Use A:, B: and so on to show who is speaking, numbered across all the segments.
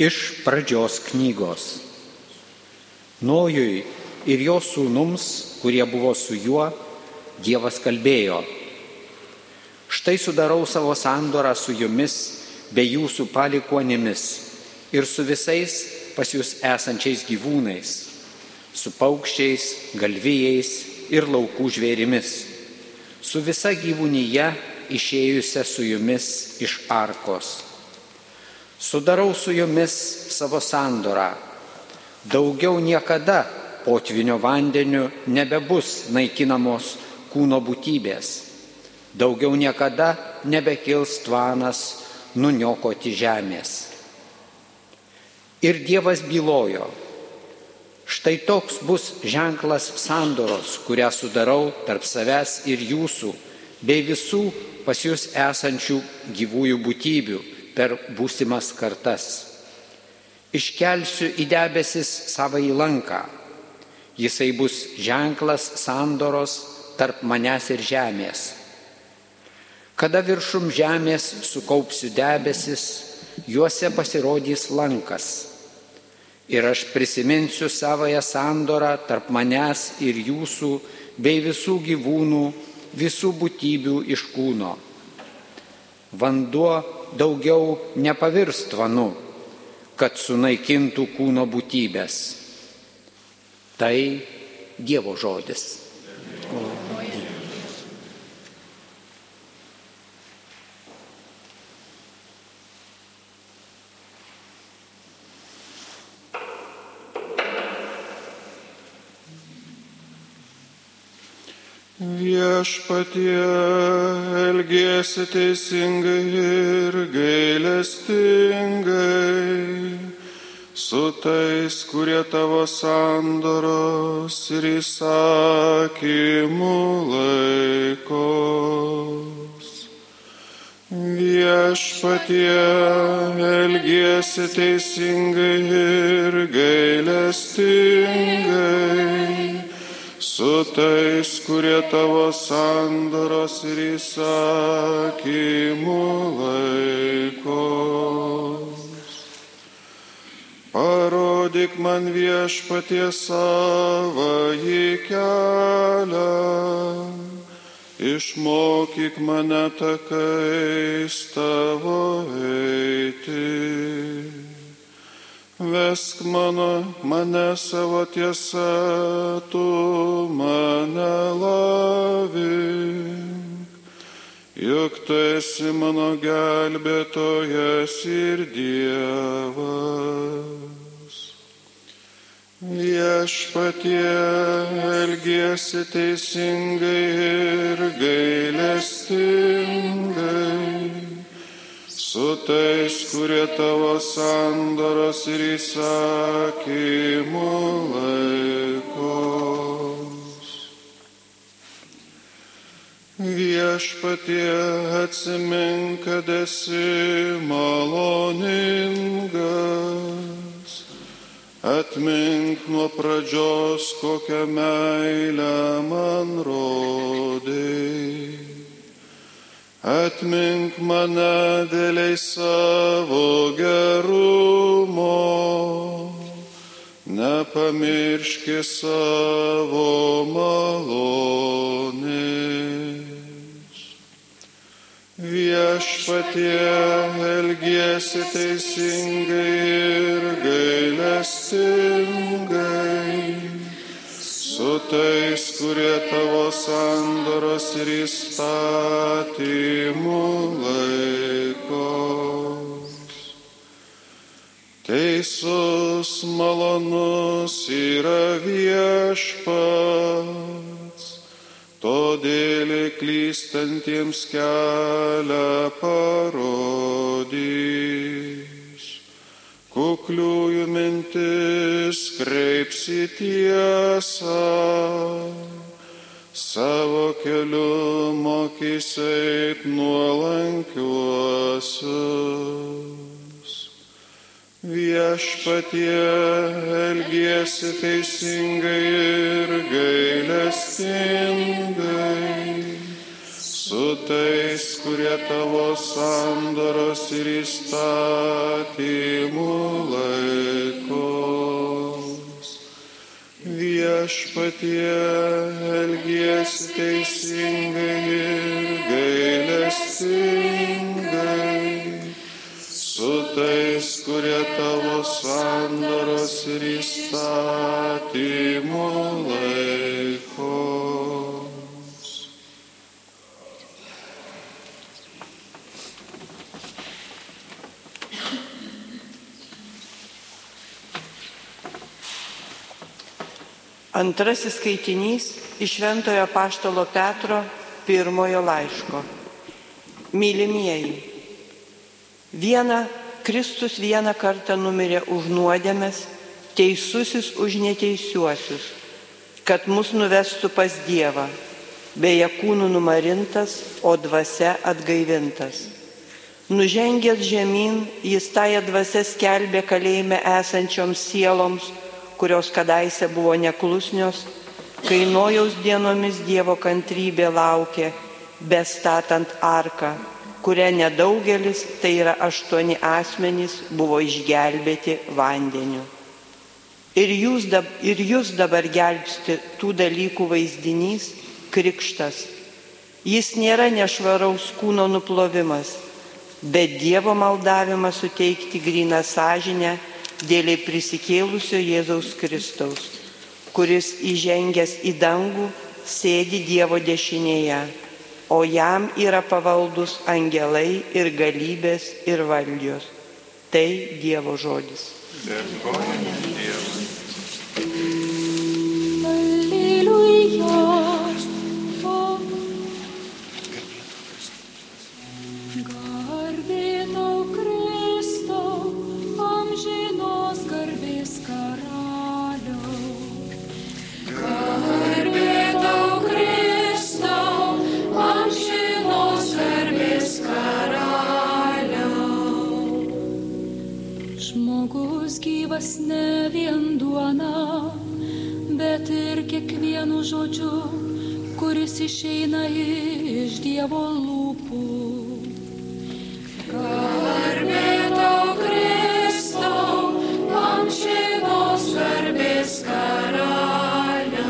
A: Iš pradžios knygos. Nojui ir jo sūnums, kurie buvo su juo, Dievas kalbėjo. Štai sudarau savo sandorą su jumis bei jūsų palikuonimis ir su visais pas jūs esančiais gyvūnais, su paukščiais, galvijais ir laukų žvėrimis, su visa gyvūnyje išėjusią su jumis iš arkos. Sudarau su jumis savo sandorą. Daugiau niekada potvinio vandeniu nebebus naikinamos kūno būtybės. Daugiau niekada nebekils tvanas nuniokoti žemės. Ir Dievas bylojo, štai toks bus ženklas sandoros, kurią sudarau tarp savęs ir jūsų, bei visų pas jūs esančių gyvųjų būtybių per būsimas kartas. Iškelsiu į debesis savo įlanką. Jisai bus ženklas sandoros tarp manęs ir žemės. Kada viršum žemės sukaupsiu debesis, juose pasirodys lankas. Ir aš prisiminsiu savoją sandorą tarp manęs ir jūsų bei visų gyvūnų visų būtybių iš kūno. Vanduo daugiau nepavirs tvanu, kad sunaikintų kūno būtybės. Tai Dievo žodis. O.
B: Viešpatie elgėsi teisingai ir gailestingai su tais, kurie tavo sandoros ir įsakymų laikos. Viešpatie elgėsi teisingai ir gailestingai su tais, kurie tavo sandoros ir įsakymų laikos. Parodyk man viešpatie savo į kelią, išmokyk mane takais tavo eiti. Vesk mano, mane savo tiesa, tu mane lavink, juk tu esi mano gelbėtojas ir Dievas. Viešpatie elgiesi teisingai ir gailestingai su tais, kurie tavo sandoros ir įsakymų laikos. Viešpatie atsimink, kad esi maloningas, atmink nuo pradžios, kokią meilę man rodai. Atmink mane dėliai savo gerumo, nepamirški savo malonės. Viešpatie elgiesi teisingai ir gailestingai tais, kurie tavo sandoros ir įstatymų laikos. Teisus malonus yra viešpats, todėl klystantiems kelią parodys kukliųjų mintis kreipsi tiesą, savo keliu mokysai nuolankiuosius. Viešpatie elgiesi teisingai ir gailestingai su tais, kurie tavo sandoros ir įstatymų laikos. Viešpatie elgiesi teisingai ir gailestingai
C: Antrasis skaitinys iš Šventojo Paštalo Petro pirmojo laiško. Mylimieji, viena Kristus vieną kartą numirė už nuodėmės, teisusis už neteisiuosius, kad mus nuvestų pas Dievą, beje kūnų numarintas, o dvasia atgaivintas. Nužengęs žemyn, jis tąją dvasę skelbė kalėjime esančioms sieloms, kurios kadaise buvo neklusnios, kai nojaus dienomis Dievo kantrybė laukė, bestatant arką, kurią nedaugelis, tai yra aštuoni asmenys, buvo išgelbėti vandeniu. Ir jūs, dab, ir jūs dabar gelbsti tų dalykų vaizdinys krikštas. Jis nėra nešvaraus kūno nuplovimas, bet Dievo maldavimas suteikti gryną sąžinę dėliai prisikėlusio Jėzaus Kristaus, kuris įžengęs į dangų sėdi Dievo dešinėje, o jam yra pavaldus angelai ir galybės ir valdžios. Tai Dievo žodis.
B: Dėkojame Dievui.
D: Alleluja. Gyvas ne vien duona, bet ir kiekvienu žodžiu, kuris išeina iš Dievo lūpų. Garbė tau Kristau, amžinos garbės karaliau.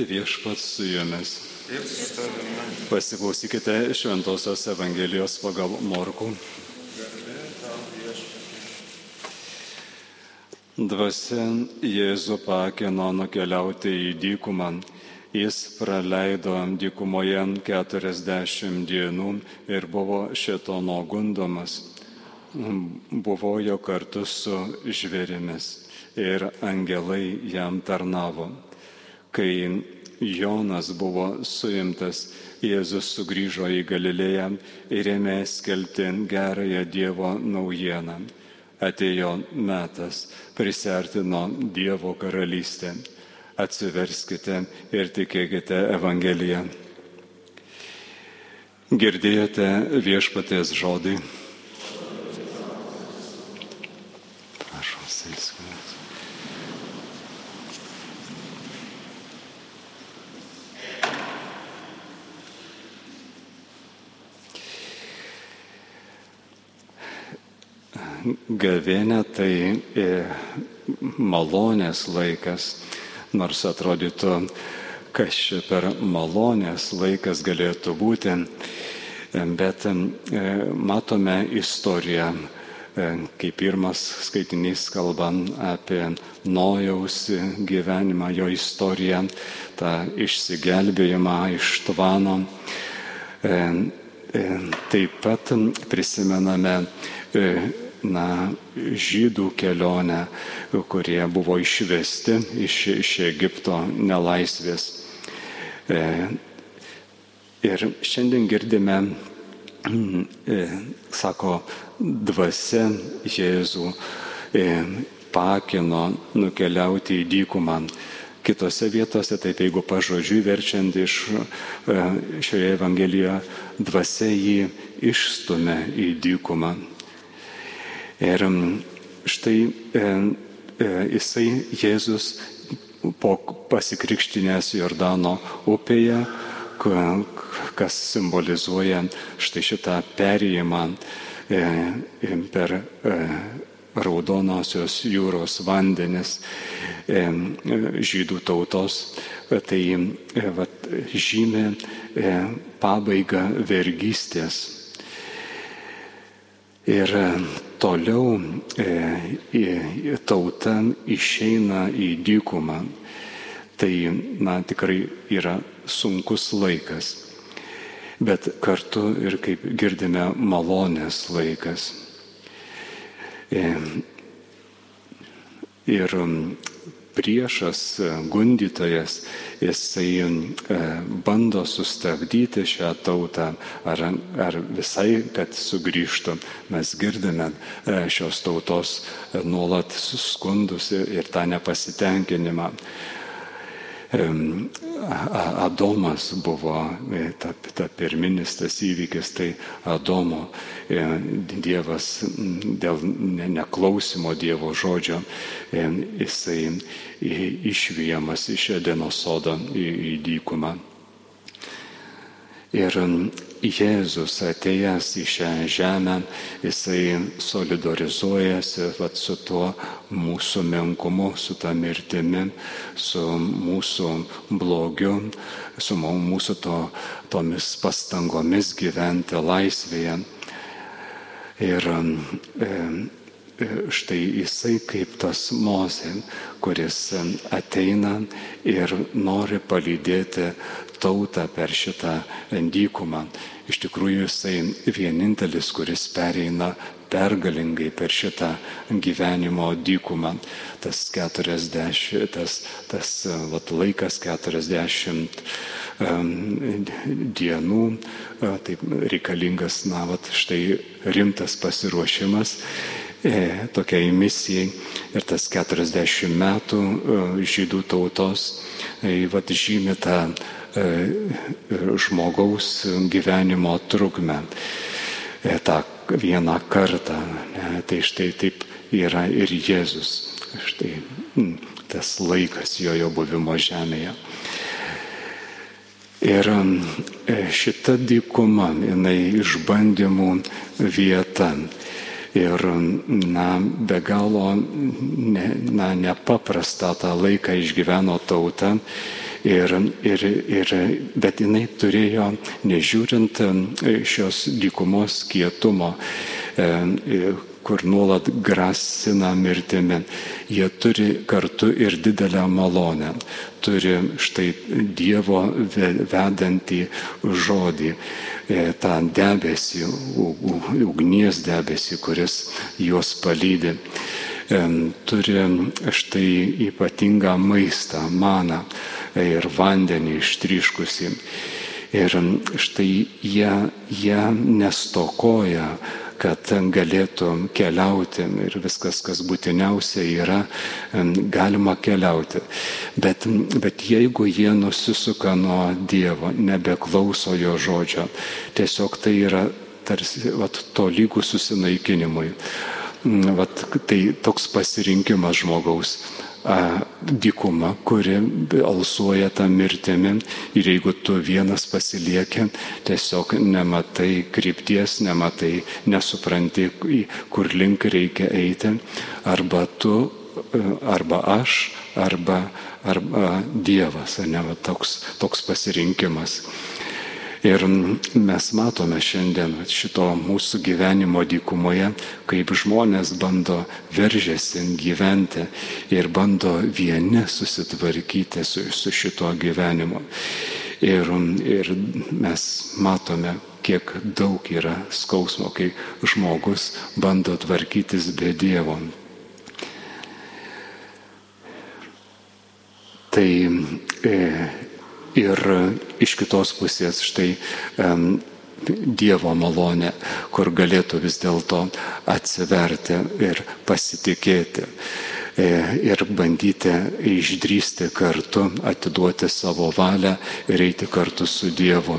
E: Viešpats su jumis. Pasiklausykite Šventojios Evangelijos pagal Morkų. Dvasia Jėzų pakino nukeliauti į dykumą. Jis praleido dykumoje 40 dienų ir buvo šitono gundomas. Buvo jo kartu su žvėrimis ir angelai jam tarnavo. Kai Jonas buvo suimtas, Jėzus sugrįžo į Galilėją ir ėmė skelbti gerąją Dievo naujieną. Atėjo metas, prisertino Dievo karalystė. Atsiverskite ir tikėkite Evangeliją. Girdėjote viešpatės žodį. Gavienė tai e, malonės laikas, nors atrodytų, kas čia per malonės laikas galėtų būti, bet e, matome istoriją, e, kaip pirmas skaitinys kalbam apie Nojaus gyvenimą, jo istoriją, tą išsigelbėjimą iš tvano. Taip pat prisimename na, žydų kelionę, kurie buvo išvesti iš, iš Egipto nelaisvės. E, ir šiandien girdime, e, sako, dvasia Jėzų e, pakino nukeliauti į dykumą. Kitose vietose, taip jeigu pažodžiui verčiant iš šioje Evangelijoje, dvasia jį išstumė į dykumą. Ir štai e, e, jisai Jėzus po pasikrikštinės Jordano upėje, ka- kas simbolizuoja štai šitą perėjimą e, per e, Raudonosios jūros vandenis e, žydų tautos, tai vat, žymė pabaigą vergystės. Ir toliau e, tauta išeina į dykumą. Tai, na, tikrai yra sunkus laikas, bet kartu ir, kaip girdime, malonės laikas. E, Ir priešas, e, gundytojas, jisai e, bando sustabdyti šią tautą ar, ar visai, kad sugrįžtų. Mes girdime e, šios tautos nuolat skundus ir tą nepasitenkinimą. Adomas buvo e, ta, ta pirminis tas įvykis, tai Adomo e, Dievas dėl ne- neklausimo Dievo žodžio, e, jisai i- išvyjamas iš Edeno sodo į, į dykumą. Ir Jėzus atėjęs į šią žemę, jisai solidarizuojasi vat, su tuo mūsų menkumu, su tą mirtimi, su mūsų blogiu, su mūsų to, tomis pastangomis gyventi laisvėje. Ir štai jisai kaip tas mozė, kuris ateina ir nori palydėti tautą per šitą dykumą. Iš tikrųjų jisai vienintelis, kuris pereina pergalingai per šitą gyvenimo dykumą. Tas 40, tas, tas vat, laikas 40 em, dienų, taip reikalingas, na, vat, štai rimtas pasiruošimas e, tokiai misijai ir tas 40 metų e, žydų tautos e, vat, žymi tą žmogaus gyvenimo trukmę. E, tą vieną kartą. Ne, tai štai taip yra ir Jėzus. Štai tas laikas jo jo buvimo žemėje. Ir e, šita dykuma, jinai išbandymų vieta. Ir, na, be galo ne, na, nepaprasta tą laiką išgyveno tauta. Ir, ir, ir, bet jinai turėjo, nežiūrint šios dykumos kietumo, kur nuolat grasina mirtimi, jie turi kartu ir didelę malonę. Turi štai Dievo ve- vedantį žodį, e, tą debesį, ugnies debesį, kuris juos palydi. Turi štai ypatingą maistą, maną ir vandenį ištryškusi. Ir štai jie, jie nestokoja, kad galėtų keliauti ir viskas, kas būtiniausia yra, galima keliauti. Bet, bet jeigu jie nusisuka nuo Dievo, nebeklauso jo žodžio, tiesiog tai yra tarsi vat, to lygų susinaikinimui. Mm, Vat, tai toks pasirinkimas žmogaus dykuma, kuri alsuoja tą mirtimi ir jeigu tu vienas pasilieki, tiesiog nematai krypties, nematai, nesupranti, kur link reikia eiti, arba tu, e, arba aš, arba, arba Dievas, ne, va, toks, toks pasirinkimas. Ir mes matome šiandien šito mūsų gyvenimo dykumoje, kaip žmonės bando veržėsi gyventi ir bando vieni susitvarkyti su, su šito gyvenimu. Ir, ir mes matome, kiek daug yra skausmo, kai žmogus bando tvarkytis be Dievo. Tai e, ir iš kitos pusės štai em, Dievo malonė, kur galėtų vis dėlto atsiverti ir pasitikėti e, ir bandyti išdrysti kartu, atiduoti savo valią ir eiti kartu su Dievu.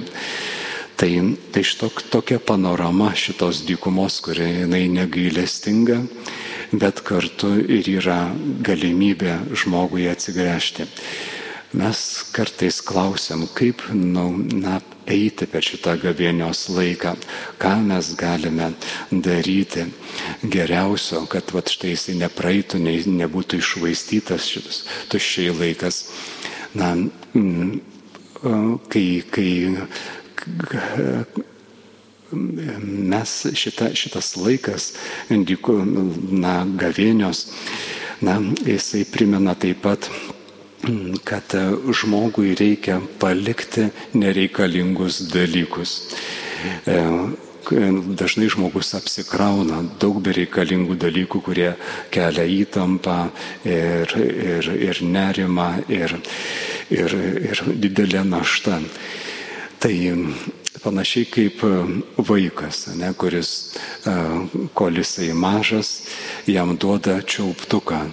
E: Tai, tai štok tokia panorama šitos dykumos, kuri jinai negailestinga, bet kartu ir yra galimybė žmogui atsigręžti. Mes kartais klausiam, kaip nu, na, eiti per šitą gavėnios laiką, ką mes galime daryti geriausio, kad va, štai jisai nepraeitų, ne, nebūtų išvaistytas šitas tuščiai laikas. Na, kai, kai mes šita, šitas laikas, na, gavėnios, na, jisai primena taip pat kad žmogui reikia palikti nereikalingus dalykus. E, dažnai žmogus apsikrauna daug bereikalingų dalykų, kurie kelia įtampą ir, ir, ir nerimą ir, ir, ir didelę naštą. Tai panašiai kaip vaikas, ne, kuris, e, kol jisai mažas, jam duoda čiauptuką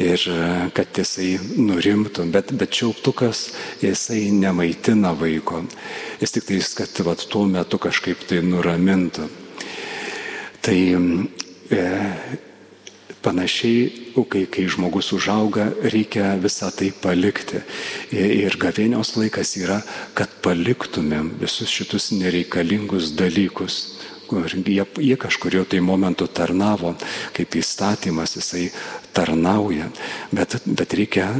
E: ir e, kad jisai nurimtų, bet, bet čiauptukas jisai nemaitina vaiko, jis tik tais, kad vat, tuo metu kažkaip tai nuramintų. Tai e, panašiai, kai, kai žmogus užauga, reikia visą tai palikti. Ir gavėnios laikas yra, kad paliktumėm visus šitus nereikalingus dalykus kur jie, jie kažkurio tai momentu tarnavo, kaip įstatymas jisai tarnauja, bet, bet reikia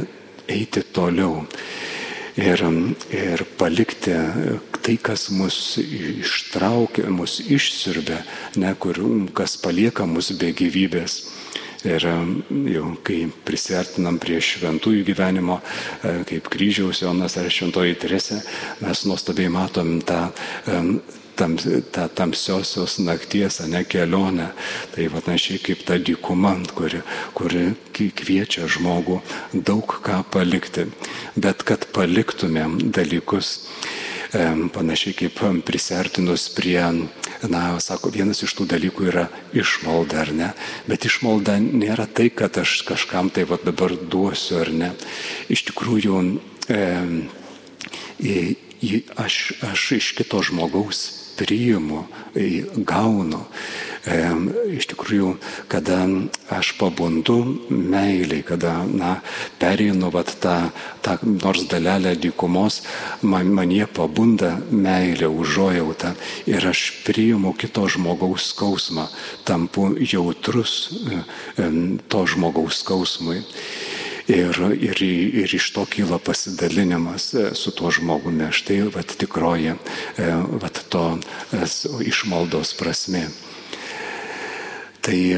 E: eiti toliau. Ir, ir palikti tai, kas mus ištraukia, mus išsirbė, ne kur, kas palieka mus be gyvybės. Ir jau kai prisartinam prie šventųjų gyvenimo, e, kaip kryžiaus Jonas ar šventoji Teresė, mes nuostabiai matom tą tam, tą tamsiosios nakties, ne kelionę. Tai panašiai kaip ta dykuma, kuri, kuri kviečia žmogų daug ką palikti. Bet kad paliktumėm dalykus, panašiai kaip prisertinus prie, na, sako, vienas iš tų dalykų yra išmalda, ar ne? Bet išmalda nėra tai, kad aš kažkam tai va dabar duosiu, ar ne? Iš tikrųjų, e, aš, aš iš kito žmogaus priimu, gaunu. Iš tikrųjų, kada aš pabundu meiliai, kada, na, perinu vat tą, tą nors dalelę dykumos, man, manie pabunda meilė, užuojauta ir aš priimu kito žmogaus skausmą, tampu jautrus to žmogaus skausmui. Ir, ir, ir iš to kyla pasidalinimas e, su tuo žmogumi. Štai vat, tikroji e, vat, to e, išmaldos prasme. Tai e,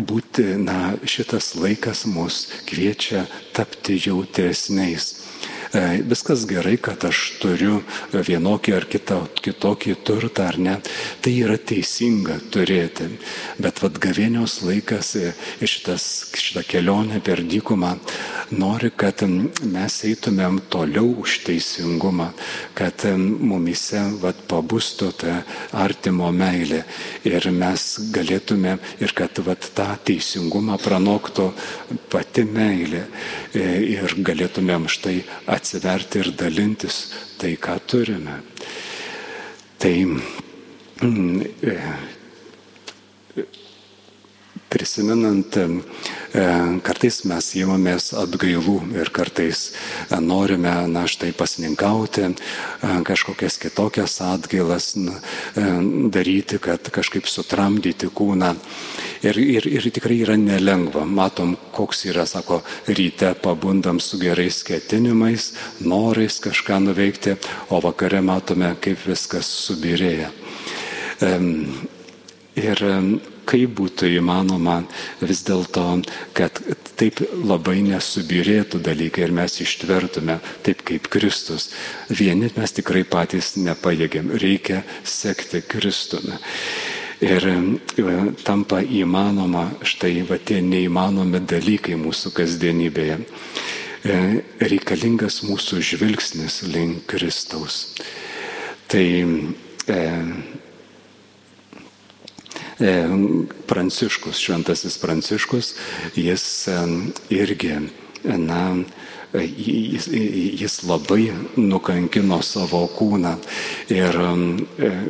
E: būti, na, šitas laikas mus kviečia tapti jautresniais viskas gerai, kad aš turiu vienokį ar kitą, kitokį turtą ar ne. Tai yra teisinga turėti. Bet vad gavėnios laikas e, šitas, šitą kelionę per dykumą nori, kad mes eitumėm toliau už teisingumą, kad mumise vad pabustų ta artimo meilė ir mes galėtumėm ir kad vad tą teisingumą pranoktų pati meilė e, ir galėtumėm štai atsitikti atsiverti ir dalintis tai, ką turime. Tai mm, e, prisimenant, e, kartais mes įmamės atgailų ir kartais e, norime, na štai pasininkauti, e, kažkokias kitokias atgailas daryti, kad kažkaip sutramdyti kūną. Ir, ir, ir tikrai yra nelengva. Matom, koks yra, sako, ryte pabundam su gerais ketinimais, norais kažką nuveikti, o vakare matome, kaip viskas subirėja. Ir kaip būtų įmanoma vis dėlto, kad taip labai nesubirėtų dalykai ir mes ištvertume taip kaip Kristus. Vieni mes tikrai patys nepajėgiam, reikia sekti Kristumi. Ir tampa įmanoma štai va tie neįmanomi dalykai mūsų kasdienybėje. E, reikalingas mūsų žvilgsnis link Kristaus. Tai E, Pranciškus, šventasis Pranciškus, jis e, irgi, na, jis, jis labai nukankino savo kūną. Ir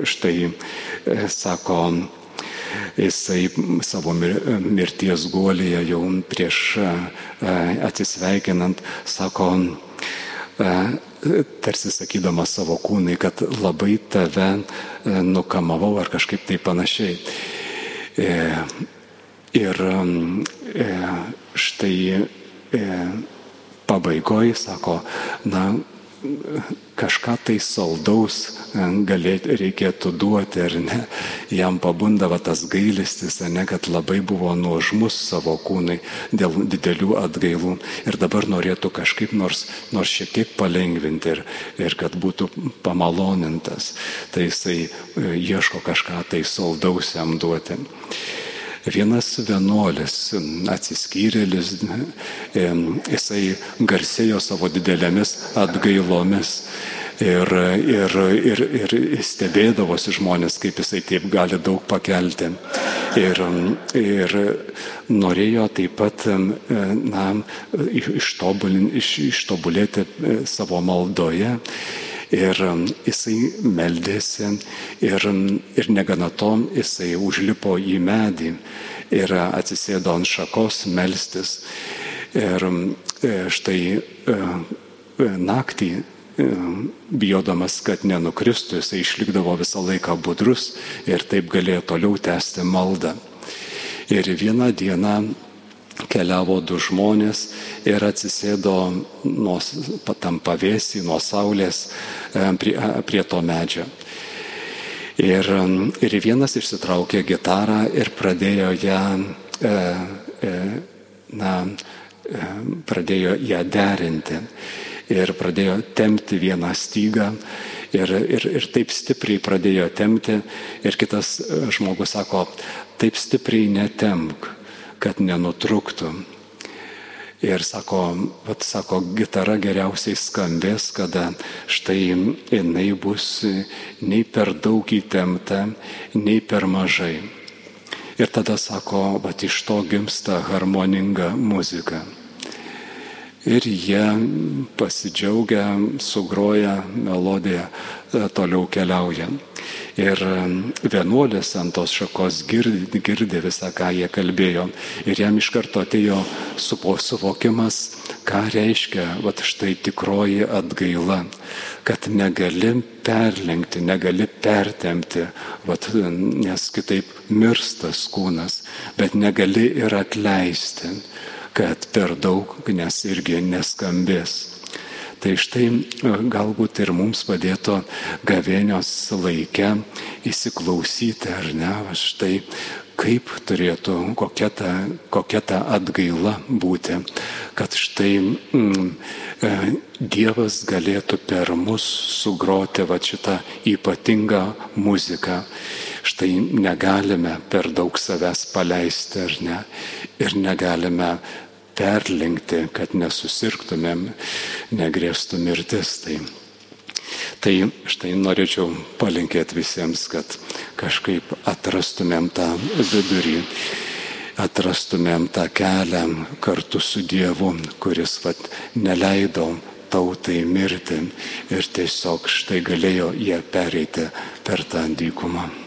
E: štai sako, jisai savo mirties guolėje jau prieš atsisveikinant sako, tarsi sakydamas savo kūnai, kad labai tave nukamavau ar kažkaip tai panašiai. E, ir e, štai e, pabaigoje sako, na, kažką tai saldaus e, galėt, reikėtų duoti ar ne. Jam pabundavo tas gailistis, ne, kad labai buvo nuožmus savo kūnai dėl didelių atgailų ir dabar norėtų kažkaip nors, nors šiek tiek palengvinti ir, ir kad būtų pamalonintas. Tai jisai e, ieško kažką tai saldaus jam duoti. Vienas vienuolis, atsiskyrėlis, jisai garsėjo savo didelėmis atgailomis. Ir, ir, ir, ir stebėdavosi žmonės, kaip jisai taip gali daug pakelti. Ir, ir norėjo taip pat na, ištobulėti savo maldoje Ir um, jisai meldėsi ir, um, ir negana to jisai užlipo į medį ir atsisėdo ant šakos melstis. Ir um, e, štai e, e, naktį bijodamas, kad nenukristų, jisai išlikdavo visą laiką budrus ir taip galėjo toliau tęsti maldą. Ir vieną dieną keliavo du žmonės ir atsisėdo nuo, tam pavėsį nuo saulės e, prie, prie to medžio. Ir, ir vienas išsitraukė gitarą ir pradėjo ją, e, e, na, e, pradėjo ją derinti. Ir pradėjo temti vieną stygą ir, ir, ir taip stipriai pradėjo temti. Ir kitas žmogus sako, taip stipriai netemk kad nenutrūktų. Ir sako, vat, sako, gitara geriausiai skambės, kada štai jinai bus nei per daug įtempta, nei per mažai. Ir tada sako, vat iš to gimsta harmoninga muzika. Ir jie pasidžiaugia, sugroja melodiją, toliau keliauja. Ir vienuolis ant tos šakos girdi, girdi visą, ką jie kalbėjo. Ir jam iš karto atėjo supo suvokimas, ką reiškia, va štai tikroji atgaila, kad negali perlenkti, negali pertemti, vat, nes kitaip mirstas kūnas, bet negali ir atleisti, kad per daug, nes irgi neskambės. Tai štai e, galbūt ir mums padėtų gavėnios laikę įsiklausyti, ar ne, štai kaip turėtų, kokia ta, kokia ta atgaila būti, kad štai mm, e, Dievas galėtų per mus sugroti va šitą ypatingą muziką. Štai negalime per daug savęs paleisti, ar ne, ir negalime perlenkti, kad nesusirgtumėm, negrėstų mirtis. Tai, tai štai norėčiau palinkėti visiems, kad kažkaip atrastumėm tą vidurį, atrastumėm tą kelią kartu su Dievu, kuris vat, neleido tautai mirti ir tiesiog štai galėjo jie pereiti per tą dykumą.